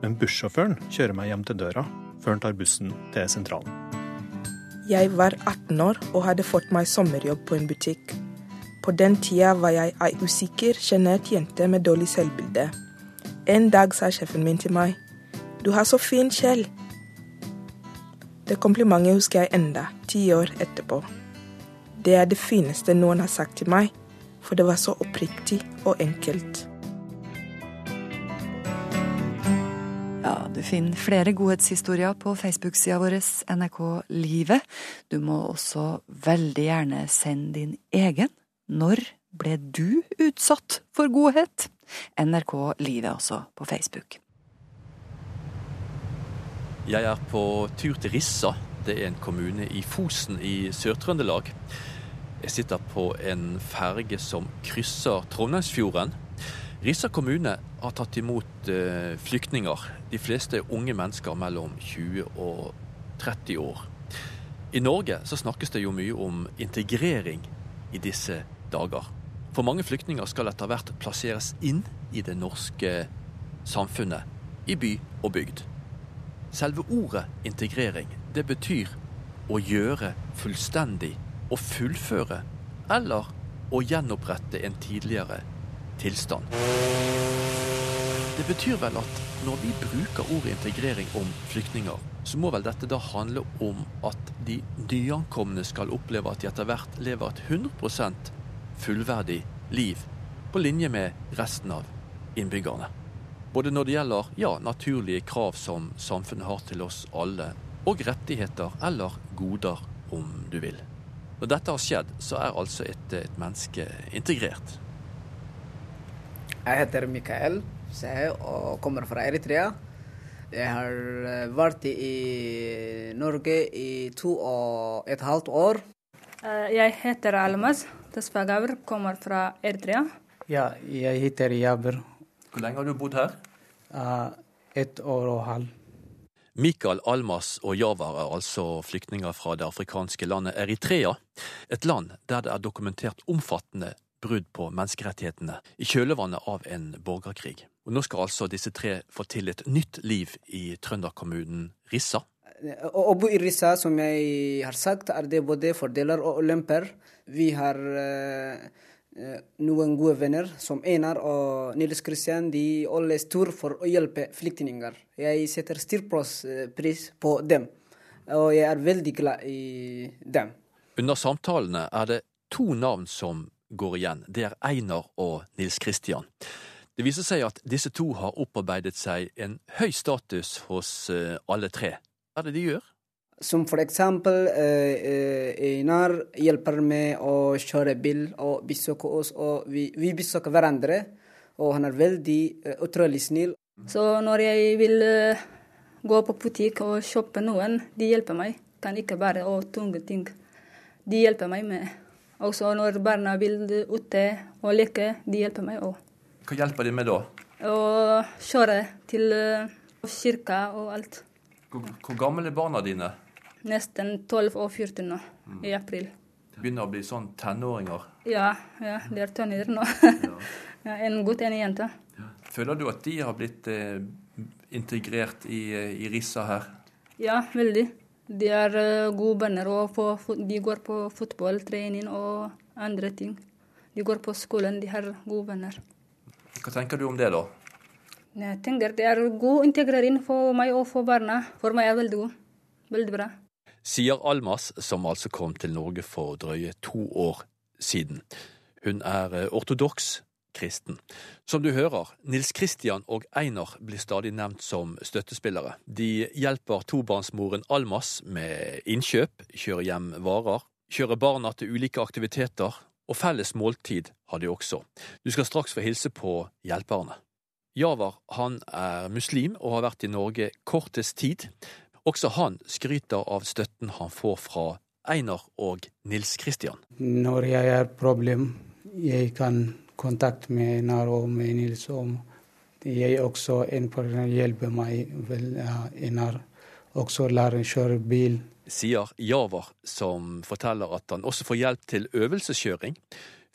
Men bussjåføren kjører meg hjem til døra før han tar bussen til sentralen. Jeg var 18 år og hadde fått meg sommerjobb på en butikk. På den tida var jeg ei usikker, sjenert jente med dårlig selvbilde. En dag sa sjefen min til meg, 'Du har så fin sjel'. Det komplimentet husker jeg enda, ti år etterpå. Det er det fineste noen har sagt til meg for det var så oppriktig og enkelt. Ja, du finner flere godhetshistorier på Facebook-sida vår NRK Livet. Du må også veldig gjerne sende din egen. Når ble du utsatt for godhet? NRK Livet også på Facebook. Jeg er på tur til Rissa. Det er en kommune i Fosen i Sør-Trøndelag. Jeg sitter på en ferge som krysser Trondheimsfjorden. Rissa kommune har tatt imot eh, flyktninger. De fleste er unge mennesker mellom 20 og 30 år. I Norge så snakkes det jo mye om integrering i disse dager. For mange flyktninger skal etter hvert plasseres inn i det norske samfunnet, i by og bygd. Selve ordet integrering, det betyr å gjøre fullstendig å fullføre eller å gjenopprette en tidligere tilstand. Det betyr vel at når vi bruker ordet integrering om flyktninger, så må vel dette da handle om at de nyankomne skal oppleve at de etter hvert lever et 100 fullverdig liv på linje med resten av innbyggerne. Både når det gjelder ja, naturlige krav som samfunnet har til oss alle, og rettigheter eller goder, om du vil. Når dette har skjedd, så er altså et, et menneske integrert. Jeg heter Mikael Sehe og kommer fra Eritrea. Jeg har eh, vært i Norge i to og et halvt år. Eh, jeg heter Almas Tesfagaver, kommer fra Eritrea. Ja, jeg heter Jaber. Hvor lenge har du bodd her? Uh, et år og halv. Mikael Almas og Javar er altså flyktninger fra det afrikanske landet Eritrea, et land der det er dokumentert omfattende brudd på menneskerettighetene i kjølvannet av en borgerkrig. Og Nå skal altså disse tre få til et nytt liv i trønderkommunen Rissa. Å bo i Rissa, som jeg har sagt, er det både fordeler og ulemper. Vi har uh noen gode venner, som Einar og Nils Kristian, de alle står for å hjelpe flyktninger. Jeg setter stor eh, på dem, og jeg er veldig glad i dem. Under samtalene er det to navn som går igjen. Det er Einar og Nils Kristian. Det viser seg at disse to har opparbeidet seg en høy status hos eh, alle tre. Hva er det de gjør? Som for eksempel eh, eh, Einar hjelper med å kjøre bil og besøke oss, og vi, vi besøker hverandre. Og han er veldig eh, utrolig snill. Så når jeg vil eh, gå på butikk og kjøpe noen, de hjelper meg. Kan ikke bare å tunge ting. De hjelper meg med. Også når barna vil ute og leke, de hjelper meg òg. Hva hjelper de med da? Å kjøre til eh, kirka og alt. Hvor, hvor gamle er barna dine? Nesten 12 og 14 nå, i april. Begynner å bli sånn tenåringer. Ja, ja de er tenåringer nå. ja, en gutt, en jente. Føler du at de har blitt eh, integrert i, eh, i Rissa her? Ja, veldig. De er uh, gode venner, og de går på fotballtrening og andre ting. De går på skolen, de har gode venner. Hva tenker du om det, da? Jeg tenker det er god integrering for meg og for barna. For meg er det veldig god. Veldig bra. Sier Almas, som altså kom til Norge for drøye to år siden. Hun er eh, ortodoks kristen. Som du hører, Nils Kristian og Einar blir stadig nevnt som støttespillere. De hjelper tobarnsmoren Almas med innkjøp, kjører hjem varer, kjører barna til ulike aktiviteter, og felles måltid har de også. Du skal straks få hilse på hjelperne. Javar han er muslim og har vært i Norge kortest tid. Også han skryter av støtten han får fra Einar og Nils Kristian. Når jeg har problem, jeg kan kontakt med Einar og med Nils om jeg også en person hjelper meg vel Einar også lærer å kjøre bil. Sier Javar, som forteller at han også får hjelp til øvelseskjøring.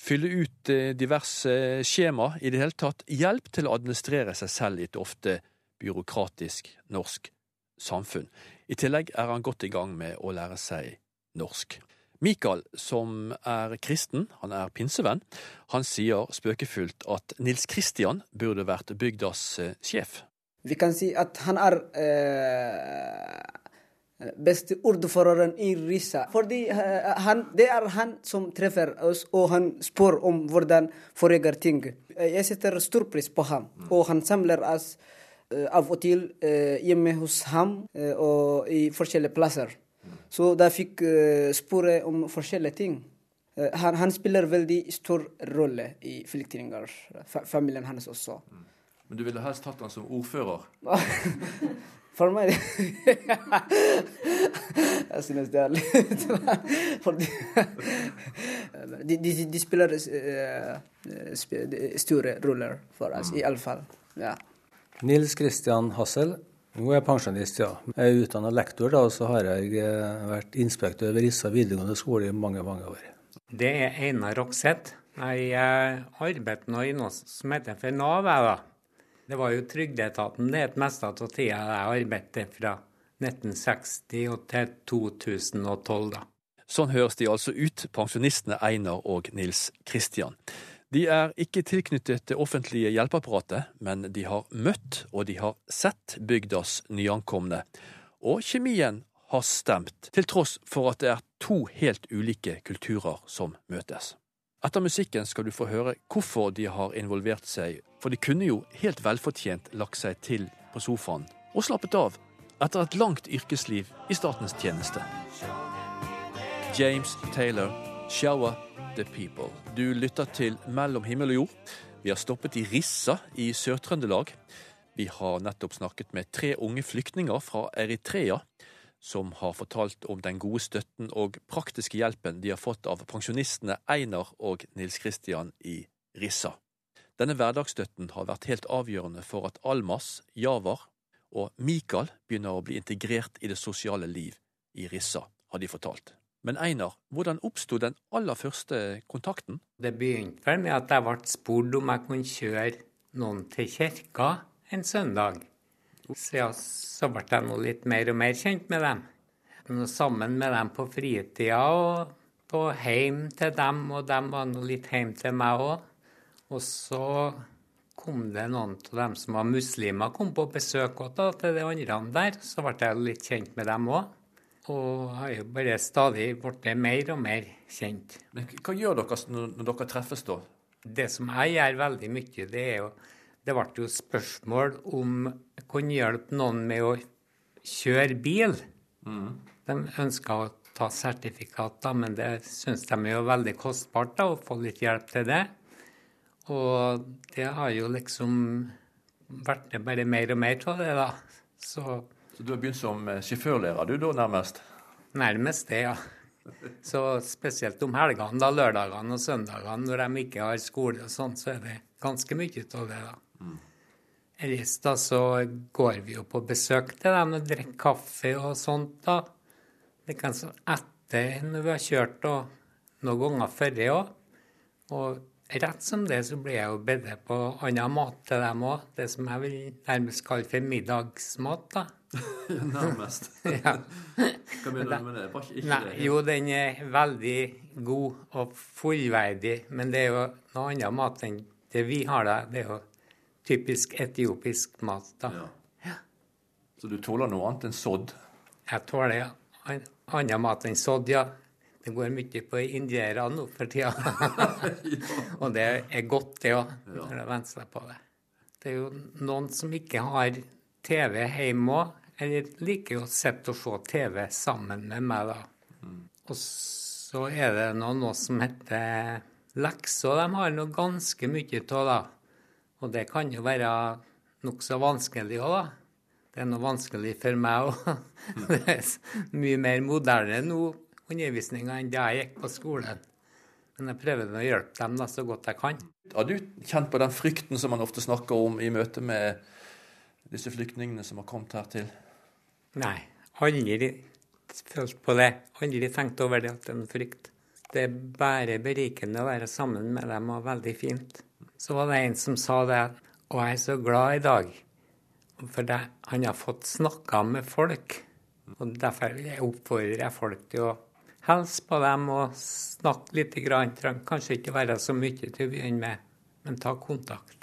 Fylle ut eh, diverse skjema, i det hele tatt hjelp til å administrere seg selv i et ofte byråkratisk norsk samfunn. I tillegg er han godt i gang med å lære seg norsk. Mikael, som er kristen, han er pinsevenn, han sier spøkefullt at Nils Kristian burde vært bygdas eh, sjef. Vi kan si at han er eh, beste ordføreren i Rissa. Fordi eh, han, det er han som treffer oss, og han spør om hvordan foregår ting. Jeg setter stor pris på ham, og han samler oss eh, av og til eh, hjemme hos ham eh, og i forskjellige plasser. Så da fikk sporet om forskjellige ting. Han, han, spiller veldig stor rolle i flyktninger, fa familien hans også. Mm. Men du ville helst hatt han som ordfører? For meg Jeg synes det er litt Fordi de, de, de, spiller uh, store roller for oss, mm. i alle fall. Ja. Nils Christian Hassel nå er jeg pensjonist, ja. Jeg er utdanna lektor, da, og så har jeg eh, vært inspektør ved Rissa videregående skole i mange, mange år. Det er Einar Rokseth. Jeg arbeidet nå i noe som heter for Nav, jeg, da. Det var jo Trygdeetaten det het mest av tida jeg arbeidet fra 1960 til 2012, da. Sånn høres de altså ut, pensjonistene Einar og Nils Kristian. De er ikke tilknyttet det offentlige hjelpeapparatet, men de har møtt og de har sett bygdas nyankomne. Og kjemien har stemt, til tross for at det er to helt ulike kulturer som møtes. Etter musikken skal du få høre hvorfor de har involvert seg, for de kunne jo helt velfortjent lagt seg til på sofaen og slappet av etter et langt yrkesliv i statens tjeneste. James Taylor, 'Shower the People'. Du lytter til Mellom himmel og jord. Vi har stoppet i Rissa i Sør-Trøndelag. Vi har nettopp snakket med tre unge flyktninger fra Eritrea, som har fortalt om den gode støtten og praktiske hjelpen de har fått av pensjonistene Einar og Nils Kristian i Rissa. Denne hverdagsstøtten har vært helt avgjørende for at Almas, Javar og Mikael begynner å bli integrert i det sosiale liv i Rissa, har de fortalt. Men Einar, hvordan oppsto den aller første kontakten? Det begynte vel med at jeg ble spurt om jeg kunne kjøre noen til kirka en søndag. Så, ja, så ble jeg nå litt mer og mer kjent med dem. Sammen med dem på fritida og på heim til dem, og de var nå litt heim til meg òg. Og så kom det noen av dem som var muslimer, kom på besøk også, til de andre der. Så ble jeg litt kjent med dem òg. Og har jo bare stadig blitt mer og mer kjent. Men Hva gjør dere når, dere treffes, da? Det som jeg gjør veldig mye, det er jo Det ble jo spørsmål om jeg kunne hjelpe noen med å kjøre bil. De ønska å ta sertifikat, da, men det syns de er jo veldig kostbart da, å få litt hjelp til det. Og det har jo liksom vært det bare mer og mer av det, da. Så, Så du har begynt som eh, sjåførlærer du da, nærmest? Nærmest det, ja. Så spesielt om helgene, da, lørdagene og søndagene, når de ikke har skole og sånn, så er det ganske mye av det, da. Ellers da så går vi jo på besøk til dem og drikker kaffe og sånt, da. Det kan så etter når vi har kjørt, og noen ganger før òg. Og rett som det så blir jeg jo bedt på annen mat til dem òg. Det som jeg vil nærmest kalle for middagsmat, da. Nærmest. ja. Hva mener du med det? Var ikke Nei, det? jo, den er veldig god og fullverdig, men det er jo noe annet mat enn det vi har da. Det er jo typisk etiopisk mat, da. Så du tåler noe annet enn sodd? Jeg tåler ja. An- annen mat enn sodd, ja. Det går mye på indierne nå for tida. og det er godt, det òg, når det venner seg på det. Det er jo noen som ikke har TV hjemme òg, eller liker jo sett å se TV sammen med meg, da. Og så er det nå noe som heter lekser. De har nå ganske mye av, da. Og det kan jo være nokså vanskelig òg, da. Det er noe vanskelig for meg òg. Det er mye mer moderne nå, undervisninga, enn da jeg gikk på skolen. Men jeg prøver å hjelpe dem da, så godt jeg kan. Har du kjent på den frykten som man ofte snakker om i møte med disse flyktningene som har kommet her til? Nei, aldri følt på det. Aldri tenkt over det at det er en frykt. Det er bare berikende å være sammen med dem, og veldig fint. Så var det en som sa det, og jeg er så glad i dag, for det, han har fått snakka med folk. Og derfor oppfordrer jeg folk til å hilse på dem og snakke litt. Grann. Kanskje ikke være så mye til å begynne med, men ta kontakt.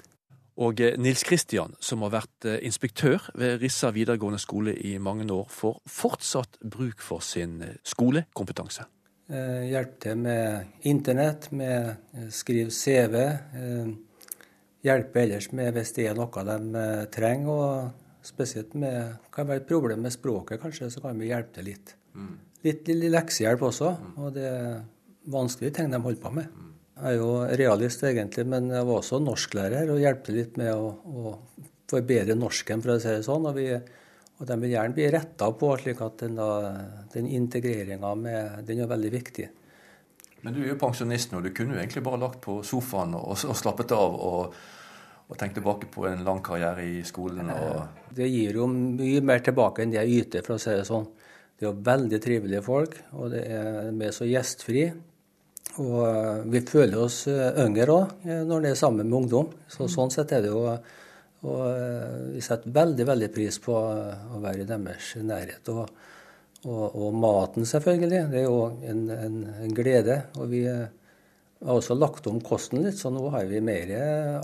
Og eh, Nils Kristian, som har vært eh, inspektør ved Rissa videregående skole i mange år, får fortsatt bruk for sin eh, skolekompetanse. Hjelpe Hjelp til med internett, med skriv CV. eh, Hjelpe ellers med hvis det er noe de trenger. og Spesielt med kan være et problem med språket, kanskje, så kan vi hjelpe til litt. Litt, litt leksehjelp også, og det er vanskelige ting de holder på med. Jeg er jo realist egentlig, men jeg var også norsklærer og hjelpte litt med å, å forbedre norsken, for å si det sånn. Og, vi, og de vil gjerne bli retta på, slik at den, da, den integreringa den er veldig viktig. Men du er jo pensjonist nå, du kunne jo egentlig bare lagt på sofaen og, og slappet av og, og tenkt tilbake på en lang karriere i skolen. Det gir jo mye mer tilbake enn det jeg yter, for å si det sånn. Det er jo veldig trivelige folk, og det er de er så gjestfri. Og eh, vi føler oss eh, yngre òg når det er sammen med ungdom. Så sånn sett er det jo Og eh, vi setter veldig, veldig pris på eh, å være i deres nærhet. Og, og, og maten, selvfølgelig. Det er jo en, en, en glede. Og vi eh, har også lagt om kosten litt, så nå har vi mer,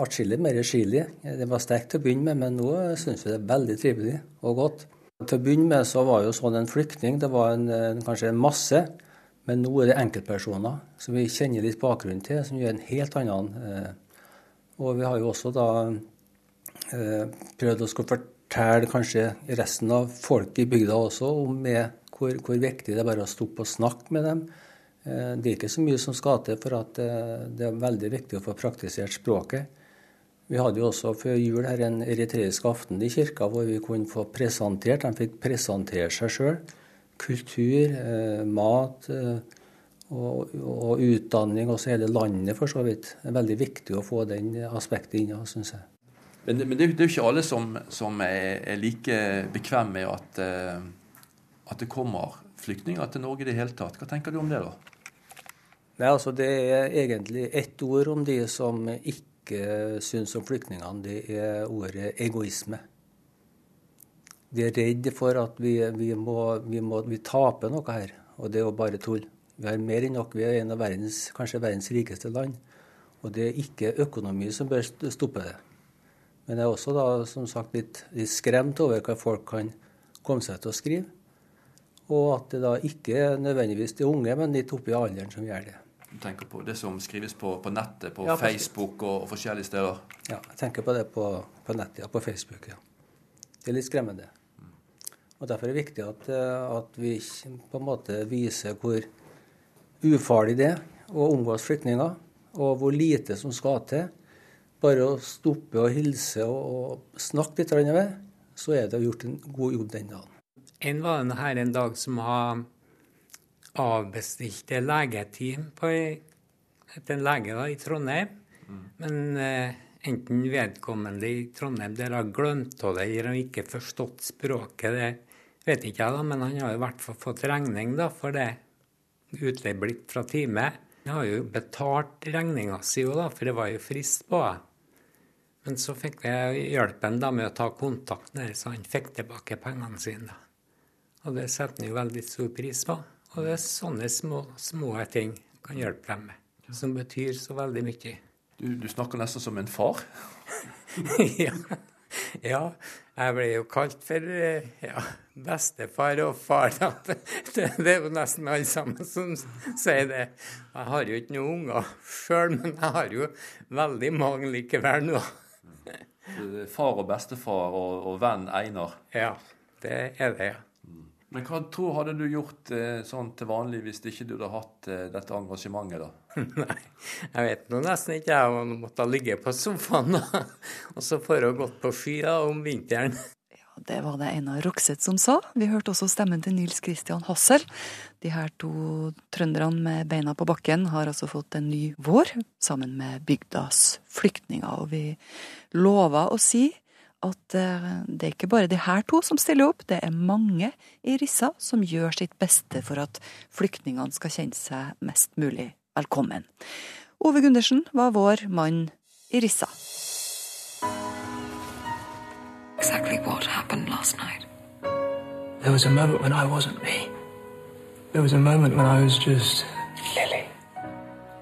atskillig mer chili. Det var sterkt til å begynne med, men nå syns vi det er veldig trivelig og godt. Til å begynne med så var jo sånn en flyktning, det var en, en, kanskje en masse. Men nå er det enkeltpersoner som vi kjenner litt bakgrunnen til, som gjør en helt annen. Eh, og vi har jo også da eh, prøvd å fortelle kanskje resten av folk i bygda også om hvor, hvor viktig det er bare å stoppe og snakke med dem. Eh, det er ikke så mye som skal til for at det er veldig viktig å få praktisert språket. Vi hadde jo også før jul her en eritreisk aften i kirka hvor vi kunne få presentert. De fikk presentere seg sjøl. Kultur, eh, mat eh, og, og utdanning, også hele landet for så vidt. Det er veldig viktig å få den aspektet inn, syns jeg. Men, men det, er jo- ikke alle som, som er, er like bekvemme med at, eh, at det kommer flyktninger til Norge i det hele tatt. Hva tenker du om det, da? Nei, altså Det er egentlig ett ord om de som ikke syns om flyktningene. Det er ordet egoisme. De er redde for at vi, vi, må, vi, må, vi taper noe her, og det er jo bare tull. Vi har mer enn nok. Vi er en av verdens, kanskje verdens rikeste land. Og det er ikke økonomi som bør stoppe det. Men jeg er også da, som sagt litt, litt skremt over hva folk kan komme seg til å skrive. Og at det da ikke er nødvendigvis de unge, men litt oppi alderen som gjør det. Du tenker på det som skrives på, på nettet, på Ja, Facebook og, og forskjellige steder? Ja, jeg tenker på det på, på nettet, ja, på Facebook. ja. Det er litt skremmende. Og Derfor er det viktig at, eh, at vi på en måte viser hvor ufarlig det er å omgås flyktninger, og hvor lite som skal til. Bare å stoppe og hilse og, og snakke litt med, så er det gjort en god jobb den dagen. En var det her en dag som har avbestilt et legeteam på etter en lege da, i Trondheim. Men eh, enten vedkommende i Trondheim der har glemt det eller har ikke forstått språket, det vet ikke jeg, da, men han har i hvert fall fått regning da, for det uteblitt fra time. Han har jo betalt regninga si, jo da, for det var jo frist på det. Men så fikk jeg hjelpen da med å ta kontakt med så han fikk tilbake pengene sine. da. Og det setter han jo veldig stor pris på. Og det er sånne små, små ting kan hjelpe dem med, som betyr så veldig mye. Du, du snakker nesten som en far. ja. ja, jeg ble jo kalt for eh, ja, bestefar og far. Det, det er jo nesten alle sammen som sier det. Jeg har jo ikke noen unger sjøl, men jeg har jo veldig mange likevel nå. Far og bestefar og, og venn Einar. Ja, det er det, ja. Men hva tror hadde du gjort eh, sånn til vanlig hvis ikke du hadde hatt eh, dette engasjementet, da? Nei, jeg vet nå nesten ikke. Jeg måtte ligge på sofaen da. og så for å gått på ski da, om vinteren. Det var det Einar Rokseth som sa. Vi hørte også stemmen til Nils Christian Hassel. De her to trønderne med beina på bakken har altså fått en ny vår sammen med bygdas flyktninger. Og vi lover å si at eh, det er ikke bare de her to som stiller opp, det er mange i Rissa som gjør sitt beste for at flyktningene skal kjenne seg mest mulig velkommen. Ove Gundersen var vår mann i Rissa. Exactly what happened last night. There was a moment when I wasn't me. There was a moment when I was just Lily.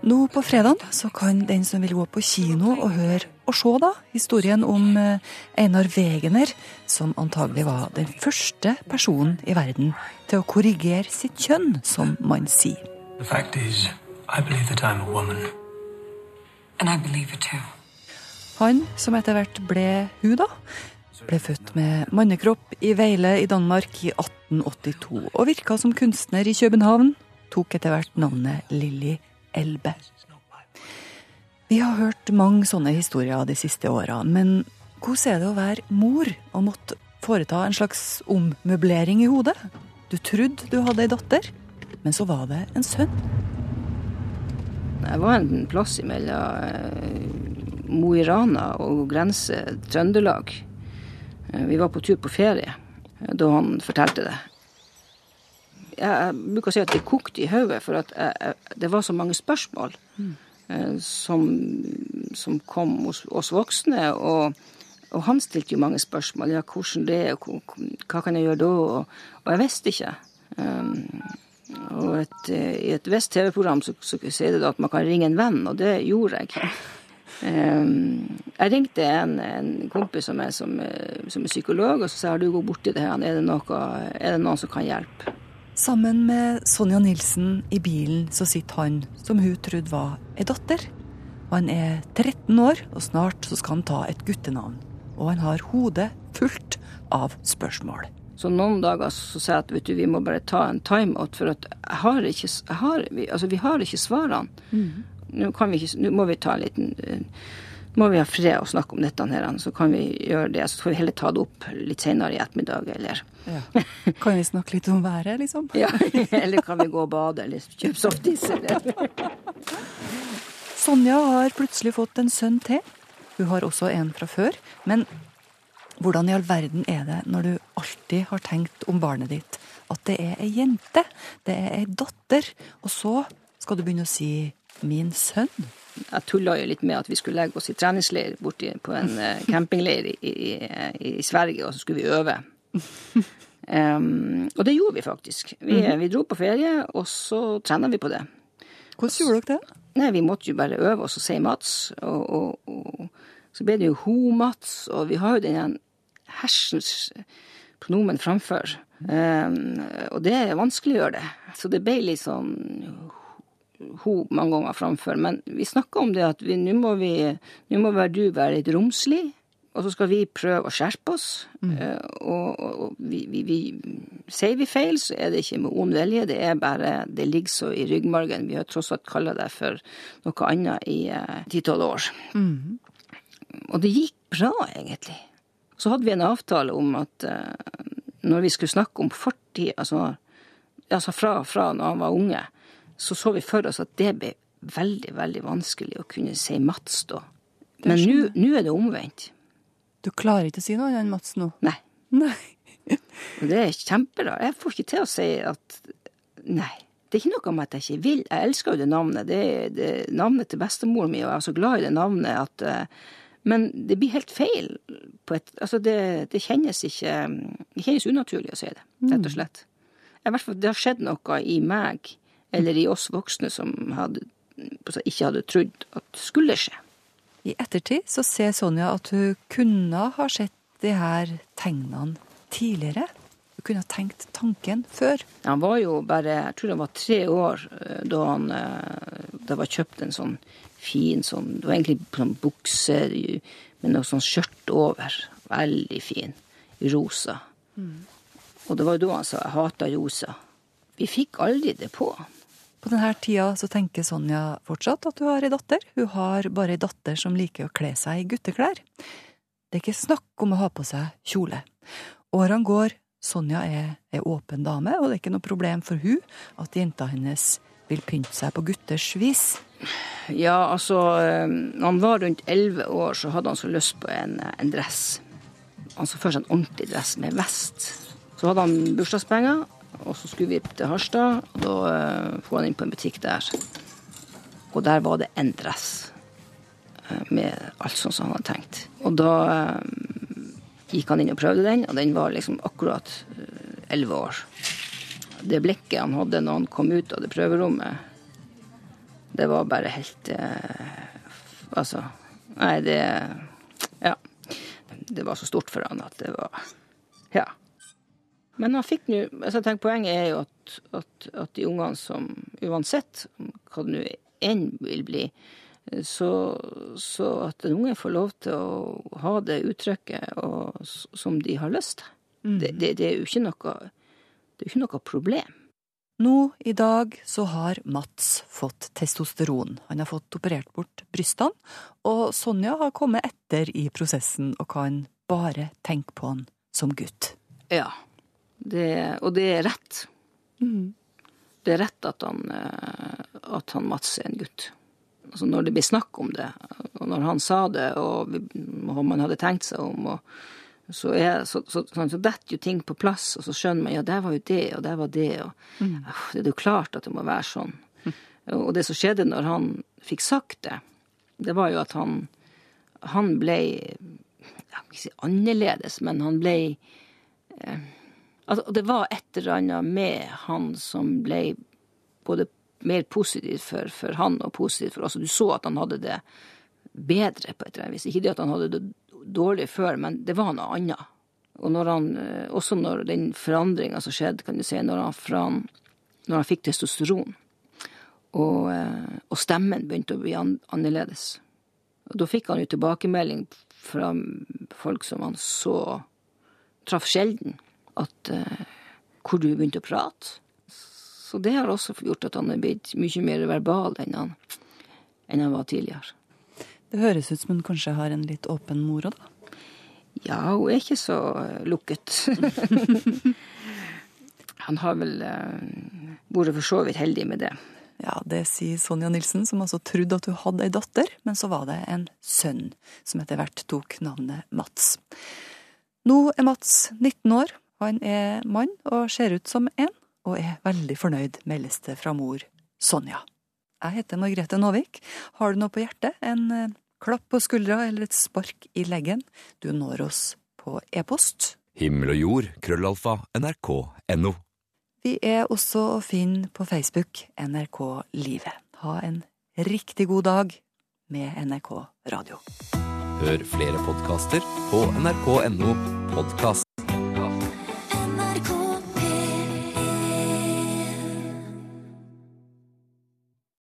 Nå på fredag så kan den som vil gå på kino og høre og se da, historien om eh, Einar Wegener, som antagelig var den første personen i verden til å korrigere sitt kjønn, som man sier. The fact is, I believe that I'm a woman. And I believe it too. Han som etter hvert ble hun, da, ble født med mannekropp i Veile i Danmark i 1882 og virka som kunstner i København. Tok etter hvert navnet Lilly Elbe. Vi har hørt mange sånne historier de siste åra, men hvordan er det å være mor og måtte foreta en slags ommøblering i hodet? Du trodde du hadde ei datter, men så var det en sønn. Jeg var en plass mellom eh, Mo i Rana og grense Trøndelag. Eh, Vi var på tur på ferie eh, da han fortalte det. Jeg, bruker å si at det kokte i hodet, for jeg, jeg, det var så mange spørsmål mm. som, som kom hos oss voksne. Og, og han stilte jo mange spørsmål. Ja, hvordan det er, hva- kan jeg gjøre da? Og, og jeg visste ikke. Um, og et, eh, I et visst TV-program så, så sier det at man kan ringe en venn, og det gjorde jeg. Um, jeg ringte en, en kompis som er, som, er- som er psykolog, og så sa jeg, har du gått borti det her, er det, noe, er det noen som kan hjelpe? Sammen med Sonja Nilsen i bilen så sitter han som hun trodde var ei datter. Han er 13 år, og snart så skal han ta et guttenavn. Og han har hodet fullt av spørsmål. Så noen dager så sier jeg at vet du, vi må bare ta en timeout, for at jeg har ikke, jeg har, vi, altså, vi har ikke svarene. Nå, vi ikke, nå må vi ta en liten eh, må vi ha fred og snakke om dette, her, så kan vi gjøre det. Så får vi heller ta det opp litt senere i ettermiddag, eller Ja. Kan vi snakke litt om været, liksom? Ja, eller kan vi gå og bade, eller kjøpe softis, eller Sonja har plutselig fått en sønn til. Hun har også en fra før. Men hvordan i all verden er det når du alltid har tenkt om barnet ditt at det er ei jente, det er ei datter, og så skal du begynne å si 'min sønn'? Jeg tulla jo litt med at vi skulle legge oss i treningsleir borti på en eh, campingleir i, i, i Sverige, og så skulle vi øve. Um, og det gjorde vi faktisk. Vi, Mhm. vi dro på ferie, og så trena vi på det. Hvordan gjorde dere det? Nei, Vi måtte jo bare øve oss og si Mats. Og, og, og så ble det jo ho-Mats, og vi har jo den her hersens pronomen framfor. Um, og det gjøre det. Så det ble sånn hun mange ganger framfor. Men vi snakka om det at nå må må du være litt romslig. Og så skal vi prøve å skjerpe oss. Eh, og og, og vi, vi, vi, sier vi feil, så er det ikke med ond vilje. Det er bare Det ligger så i ryggmargen. Vi har tross alt kalla det for noe annet i ti-tolv år. Mm. Og det gikk bra, egentlig. Så hadde vi en avtale om at eh, når vi skulle snakke om fortid, altså, altså fra, fra når han var unge, så så vi for oss at det ble veldig, veldig vanskelig å kunne si Mats da. Men nå er det omvendt. Du klarer ikke å si noe annet enn Mats nå? Nei. Nei. Det er kjempebra. Jeg får ikke til å si at Nei. Det er ikke noe med at jeg ikke vil. Jeg elsker jo det navnet. Det er det navnet til bestemoren min, og jeg er så glad i det navnet at eh, Men det blir helt feil. På et, altså det, det kjennes ikke Det kjennes unaturlig å si det, rett og slett. I hvert fall, det har skjedd noe i meg, eller i oss voksne, som hadde, ikke hadde trodd at skulle skje. I ettertid så ser Sonja at hun kunne ha sett de her tegnene tidligere. Hun kunne ha tenkt tanken før. Han var jo bare, jeg tror han var tre år eh, da han eh, Det var kjøpt en sånn fin sånn Det var egentlig sånn bukse med noe sånn skjørt over. Veldig fin. I rosa. Og det var jo da han sa 'jeg hater rosa'. Vi fikk aldri det på. På denne tida så tenker Sonja fortsatt at hun har ei datter. Hun har bare ei datter som liker å kle seg i gutteklær. Det er ikke snakk om å ha på seg kjole. Årene går, Sonja er ei åpen dame, og det er ikke noe problem for hun at jenta hennes vil pynte seg på gutters vis. Ja, altså eh, Når han var rundt elleve år, så hadde han så lyst på en, en dress. Han så for en ordentlig dress med vest. Så hadde han bursdagspenger, og så skulle vi til Harstad. og Da for han inn på en butikk der. Og der var det en dress eh, med alt sånn som han hadde tenkt. Og da eh, gikk han inn og prøvde den, og den var liksom akkurat elleve år. Det blikket han hadde når han kom ut av det prøverommet, det var bare helt eh, Altså, nei, det Ja. Det var så stort for han at det var Ja. Men han fikk nå altså tenker Poenget er jo at, at, at de ungene som uansett hva det nå enn vil bli, så, så at en unge får lov til å ha det uttrykket og, som de har lyst til, Mm. det, det, det er jo ikke noe det er ikke noe problem. Nå i dag så har Mats fått testosteron. Han har fått operert bort brystene, og Sonja har kommet etter i prosessen og kan bare tenke på han som gutt. Ja. Det, og det er rett. Det er rett at han, eh, at han Mats er en gutt. Altså når det blir snakk om det, og når han sa det, og, og man hadde tenkt seg om, og, så, er, så, så, sånn, så detter jo ting på plass, og så skjønner man ja, der var jo det, og der var det, og Mm. uff, det er jo klart at det må være sånn. Og det som skjedde når han fikk sagt det, det var jo at han, han ble jeg kan ikke si annerledes, men han ble eh, altså, Det var et eller annet med han som ble både mer positivt for, for han og positivt for oss. Du så at han hadde det bedre på et eller annet vis. Ikke det at han hadde det dårlig før, men det var noe annet. Og når han, eh, også når den forandringa som skjedde, kan du si, når han, han, når han fikk testosteron, og, eh, og stemmen begynte å bli annerledes. Og da fikk han jo tilbakemelding fra folk som han så traff sjelden, at eh, hvor du begynte å prate. Så det har også gjort at han er blitt mye mer verbal enn han, enn han var tidligere. Det høres ut som hun kanskje har en litt åpen mor òg, da. Ja, hun er ikke så eh, lukket. Han har vel eh, vært for så vidt heldig med det. Ja, det sier Sonja Nilsen, som altså trodde at hun hadde ei datter, men så var det en sønn, som etter hvert tok navnet Mats. Nå er Mats 19 år, han er mann og ser ut som en, og er veldig fornøyd, meldes det fra mor Sonja. Jeg heter Margrethe Nåvik. Har du noe på hjertet, en eh, klapp på skuldra eller et spark i leggen, du når oss på e-post. Himmel og jord, krøllalfa, nrk.no. Vi er også å finne på Facebook NRK Livet. Ha en riktig god dag med NRK Radio. Hør flere podkaster på nrk.no podkast.